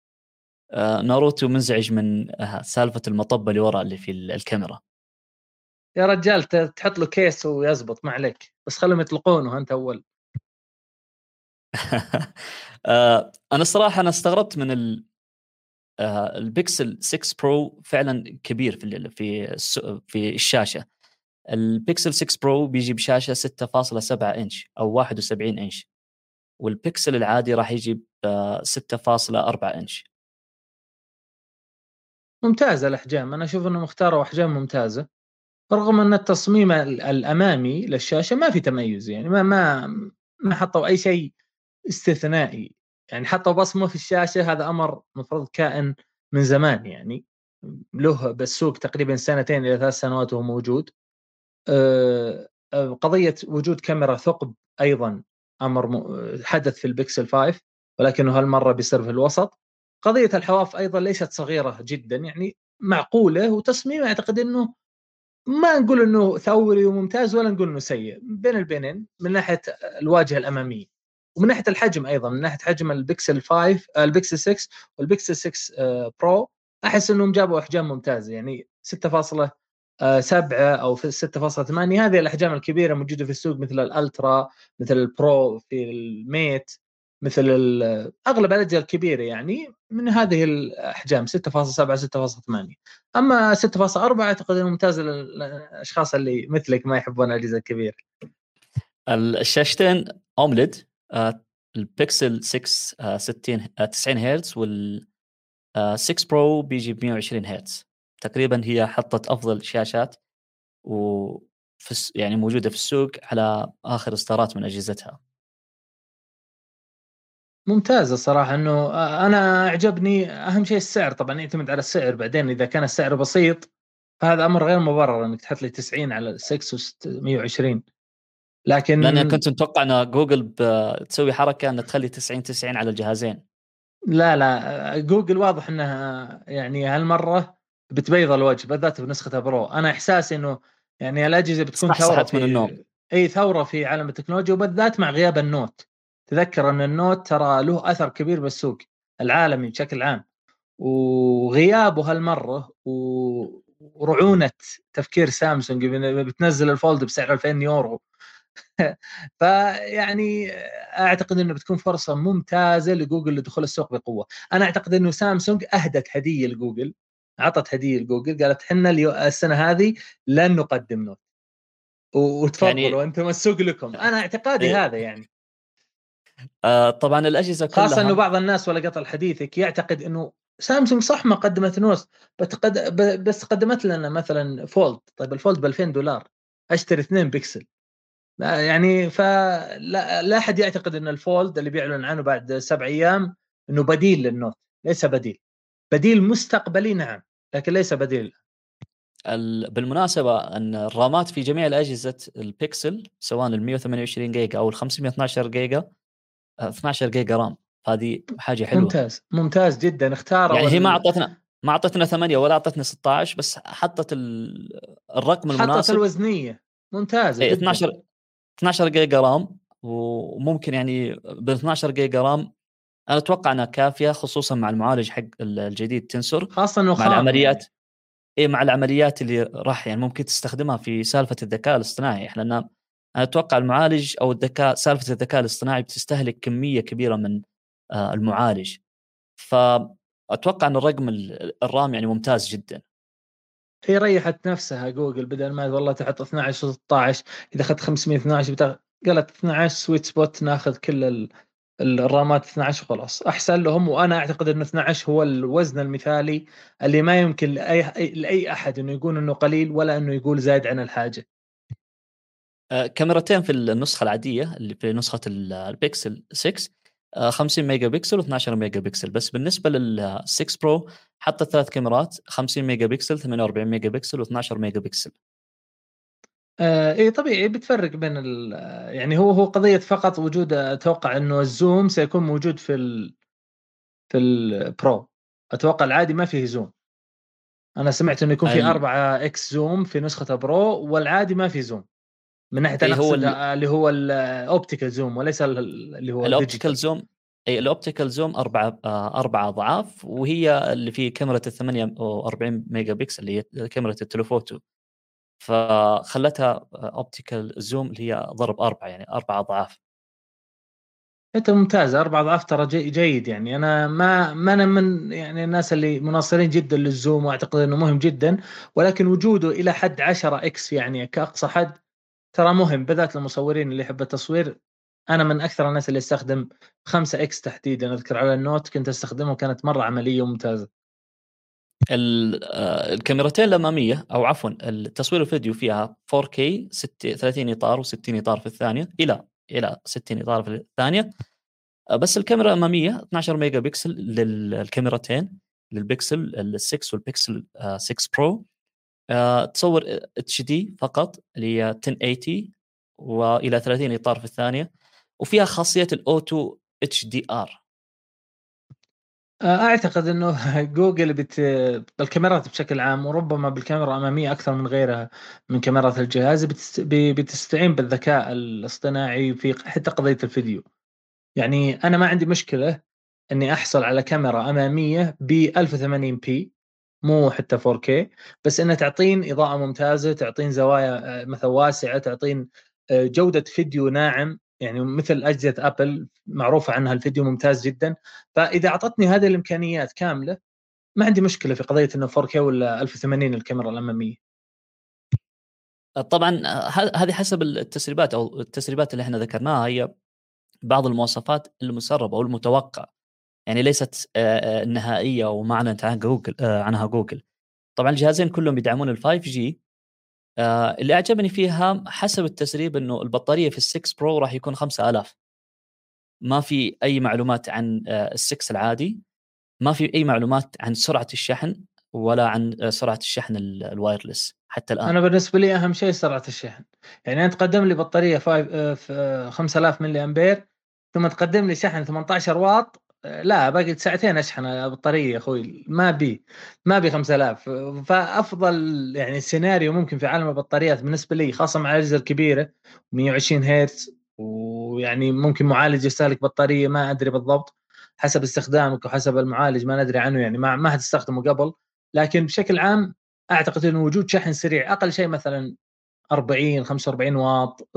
آه ناروتو منزعج من آه سالفة المطبة اللي وراء اللي في الكاميرا. يا رجال تحط له case ويزبط ما عليك. بس خلهم يطلقونه أنت أول. أنا الصراحة أنا استغربت من ال البيكسل 6 برو فعلا كبير في في في الشاشة. البيكسل 6 برو بيجي بشاشة 6.7 إنش أو 71 إنش والبيكسل العادي راح يجي ب 6.4 إنش. ممتازة الأحجام. أنا أشوف انه مختاروا أحجام ممتازة. رغم إن التصميم الأمامي للشاشة ما في تميز يعني ما ما ما حطوا أي شيء استثنائي. يعني حطوا بصمة في الشاشة هذا أمر مفروض كائن من زمان يعني له بالسوق تقريبا سنتين إلى ثلاث سنوات وهو موجود. آه، قضية وجود كاميرا ثقب أيضا أمر حدث في البكسل 5 ولكنه هالمرة بيصير في الوسط. قضية الحواف أيضا ليست صغيرة جدا يعني معقولة وتصميم أعتقد إنه ما نقول إنه ثوري وممتاز ولا نقول إنه سيء بين البينين من ناحية الواجهة الأمامية. ومن ناحية الحجم أيضا من ناحية حجم البكسل 5 البكسل 6 والبكسل 6 برو أحس إنهم جابوا أحجام ممتازة يعني 6.7 أو 6.8 هذه الأحجام الكبيرة موجودة في السوق مثل الألترا مثل البرو في الميت مثل أغلب الأجهزة الكبيرة يعني من هذه الأحجام 6.7 6.8 أما 6.4 أعتقد انه ممتاز للأشخاص اللي مثلك ما يحبون الأجهزة الكبيرة. الشاشتين AMOLED آه، البيكسل 6 60 90 هرتز وال 6 برو بيجي ب 120 هرتز. تقريبا هي حطت أفضل شاشات و يعني موجودة في السوق على آخر إصدارات من أجهزتها. ممتازة صراحة إنه أنا أعجبني أهم شيء السعر طبعا يعتمد على السعر بعدين إذا كان السعر بسيط فهذا أمر غير مبرر إنك تحط لي 90 على 6 و120 لكن لأن كنت متوقع إن جوجل بتسوي حركة ان تخلي 90 90 على الجهازين. لا لا جوجل واضح إنها يعني هالمرة بتبيض الوجه بالذات بنسخة برو. أنا إحساسي إنه يعني الأجهزة بتكون ثورة في من النوم. إي ثورة في عالم التكنولوجيا وبالذات مع غياب النوت. تذكر إن النوت ترى له أثر كبير بالسوق العالمي بشكل عام. وغيابه هالمرة ورعونة تفكير سامسونج بتنزل الفولد بسعر 2000 يورو. فيعني أعتقد إنه بتكون فرصة ممتازة لجوجل لدخول السوق بقوة. أنا أعتقد إنه سامسونج أهدت هدية لجوجل عطت هدية لجوجل قالت إحنا السنة هذه لن نقدم Note. وتفضلوا يعني أنتم السوق لكم. أنا اعتقادي إيه. هذا يعني. آه طبعا الأجهزة كلها خاصة إنه بعض الناس ولا قطع حديثك يعتقد إنه سامسونج صح ما قدمت Note بس قدمت لنا مثلا Fold. طيب ال Fold ب 2000 دولار أشتري اثنين بكسل يعني فلا لا أحد يعتقد إن ال Fold اللي بيعلن عنه بعد سبع أيام إنه بديل لل Note ليس بديل. بديل مستقبلي نعم لكن ليس بديل. بالمناسبة أن الرامات في جميع الأجهزة البيكسل سواء ال 128 جيجا أو ال 512 جيجا 12 جيجا RAM. هذه حاجة حلوة. ممتاز ممتاز جدا. اختاروا يعني هي ما أعطتنا ما أعطتنا 8 ولا أعطتنا 16 بس حطت الرقم المناسب. حطت الوزنيه ممتازه اي 12 12 جيجا رام وممكن يعني ب 12 جيجا رام أنا أتوقع إنها كافية خصوصا مع المعالج حق الجديد تنسر خاصه انه مع العمليات. يعني. اي مع العمليات اللي راح يعني ممكن تستخدمها في سالفة الذكاء الاصطناعي. لأن أنا أتوقع المعالج أو الذكاء سالفة الذكاء الاصطناعي بتستهلك كمية كبيرة من آه، المعالج. فأتوقع إن الرقم ال RAM يعني ممتاز جدا. هي ريحت نفسها جوجل بدل ما والله تحط 12 16 إذا أخذت 512 بتاخذ قالت 12 sweet spot ناخذ كل الرامات 12 وخلاص أحسن لهم وأنا أعتقد انه 12 هو الوزن المثالي اللي ما يمكن لاي لأي أحد إنه يقول إنه قليل ولا إنه يقول زايد عن الحاجة. آه، كاميرتين في النسخة العادية اللي في نسخة البيكسل 6 50 ميجا بكسل و12 ميجا بكسل بس بالنسبة لل 6 Pro حطت ثلاث كاميرات 50 ميجا بكسل 48 ميجا بكسل و12 ميجا بكسل آه اي طبيعي بتفرق بين ال يعني هو هو قضية فقط وجود أتوقع إنه ال zoom سيكون موجود في ال في ال Pro أتوقع العادي ما فيه zoom. أنا سمعت إنه يكون في 4X zoom في نسخة Pro والعادي ما في zoom. من ناحية أنا هو اللي هو ال optical zoom وليس اللي هو ال optical zoom اي ال optical zoom أربع أربع أضعاف وهي اللي في كاميرا ال 48 ميجا بكسل اللي هي كاميرا ال telephoto فخلتها optical zoom اللي هي ضرب أربعة يعني أربع أضعاف. أنت ممتاز أربع أضعاف ترى جيد يعني. أنا ما ما أنا من يعني الناس اللي مناصرين جدا لل zoom وأعتقد إنه مهم جدا ولكن وجوده إلى حد 10X يعني كأقصى حد ترى مهم بالذات المصورين اللي يحب التصوير. أنا من أكثر الناس اللي استخدم 5X تحديدا أذكر على ال Note كنت أستخدمه كانت مرة عملية وممتازة. آه، الكاميرتين الأمامية أو عفوا التصوير الفيديو فيها 4K 30 إطار و60 إطار في الثانية إلى إلى 60 إطار في الثانية. آه، بس الكاميرا الأمامية 12 ميجا بكسل للكاميرتين للبكسل ال6 والبكسل 6 Pro تصور HD فقط اللي هي 1080 وإلى 30 إطار في الثانية وفيها خاصية ال auto HDR. أعتقد إنه جوجل بت... بالكاميرات بشكل عام وربما بالكاميرا الأمامية أكثر من غيرها من كاميرات الجهاز بتست... بتستعين بالذكاء الاصطناعي في حتى قضية الفيديو. يعني أنا ما عندي مشكلة إني أحصل على كاميرا أمامية ب 1080 بي مو حتى 4K بس انها تعطين إضاءة ممتازة تعطين زوايا مثلا واسعة تعطين جودة فيديو ناعم يعني مثل أجهزة ابل معروفة عنها الفيديو ممتاز جدا. فإذا أعطتني هذه الإمكانيات كاملة ما عندي مشكلة في قضية إنه 4K ولا 1080 الكاميرا الاماميه طبعا هذه حسب التسريبات أو التسريبات اللي إحنا ذكرناها هي بعض المواصفات المسربة أو المتوقع. يعني ليست نهائية وما اعلنت عنها جوجل عنها جوجل. طبعا الجهازين كلهم يدعمون ال 5G اللي أعجبني فيها حسب التسريب إنه البطارية في ال 6 Pro راح يكون 5000 ما في أي معلومات عن ال 6 العادي ما في أي معلومات عن سرعة الشحن ولا عن سرعة الشحن ال wireless حتى الآن. أنا بالنسبة لي أهم شيء سرعة الشحن. يعني أنت تقدم لي بطارية 5000 ملي أمبير ثم تقدم لي شحن 18 واط لا باقي ساعتين أشحن البطاريه يا أخوي ما بي ما بي 5000 فأفضل يعني سيناريو ممكن في عالم البطاريات بالنسبة لي خاصة مع الأجهزة الكبيرة 120 هرتز ويعني ممكن معالج يستهلك بطارية ما أدري بالضبط حسب استخدامك وحسب المعالج ما ندري عنه يعني ما ما حتستخدمه قبل. لكن بشكل عام أعتقد انه وجود شحن سريع أقل شيء مثلا 40 45 واط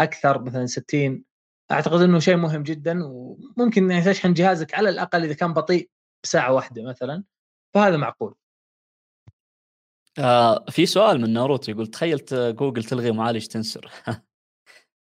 أكثر مثلا 60 أعتقد إنه شيء مهم جدا وممكن يعني تشحن جهازك على الأقل إذا كان بطيء بساعة واحدة مثلا فهذا معقول. آه في سؤال من ناروتو يقول تخيل جوجل تلغي معالج تنسر.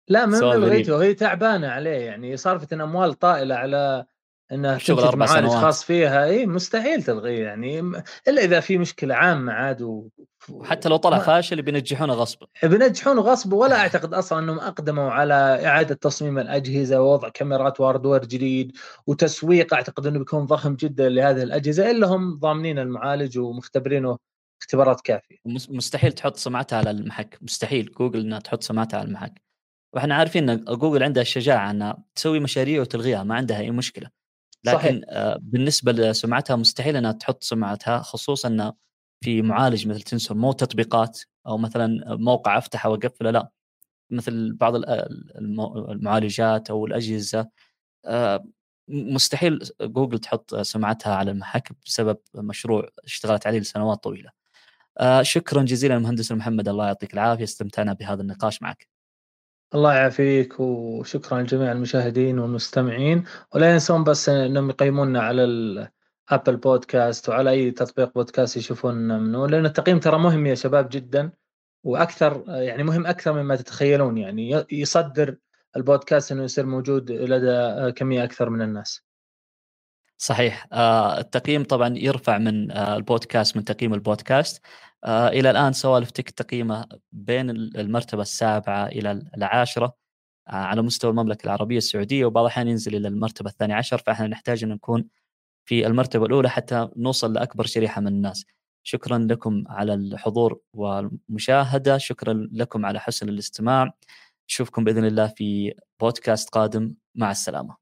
لا ما لغيته هي تعبانة عليه يعني صارفة أموال طائلة على إنها تنتج معالج سنوات. خاص فيها إي مستحيل تلغيه يعني إلا إذا في مشكلة عامة عاد و... وحتى لو طلع ما... فاشل بينجحونه غصب بينجحونه غصب ولا أعتقد أصلا إنهم أقدموا على إعادة تصميم الأجهزة ووضع كاميرات و hardware جديد وتسويق أعتقد إنه بيكون ضخم جدا لهذه الأجهزة إلا هم ضامنين المعالج ومختبرينه اختبارات كافية. مستحيل تحط سمعتها على المحك. مستحيل جوجل إنها تحط سمعتها على المحك. وإحنا عارفين إن جوجل عندها الشجاعة إنها تسوي مشاريع وتلغيها ما عندها أي مشكلة. لكن صحيح. آه، بالنسبة لسمعتها مستحيل إنها تحط سمعتها خصوصا في معالج مثل تنسور مو تطبيقات أو مثلا موقع أفتحه وأقفله لا مثل بعض المعالجات أو الأجهزة آه، مستحيل جوجل تحط سمعتها على المحك بسبب مشروع اشتغلت عليه لسنوات طويلة. آه، شكرا جزيلا مهندس محمد الله يعطيك العافية استمتعنا بهذا النقاش معك. الله يعافيك وشكرا لجميع المشاهدين والمستمعين. ولا ينسون بس إنهم يقيمونا على الابل بودكاست وعلى أي تطبيق بودكاست يشوفون منه لأن التقييم ترى مهم يا شباب جدا وأكثر يعني مهم أكثر مما تتخيلون يعني يصدر البودكاست إنه يصير موجود لدى كمية أكثر من الناس. صحيح. آه التقييم طبعا يرفع من آه البودكاست من تقييم البودكاست. آه إلى الآن سوالف تك تقييمه بين المرتبة السابعة إلى العاشرة آه على مستوى المملكة العربية السعودية وبعض الأحيان ينزل إلى المرتبة الثانية عشر فإحنا نحتاج أن نكون في المرتبة الأولى حتى نوصل لأكبر شريحة من الناس. شكرا لكم على الحضور والمشاهدة، شكرا لكم على حسن الاستماع. نشوفكم بإذن الله في بودكاست قادم مع السلامة.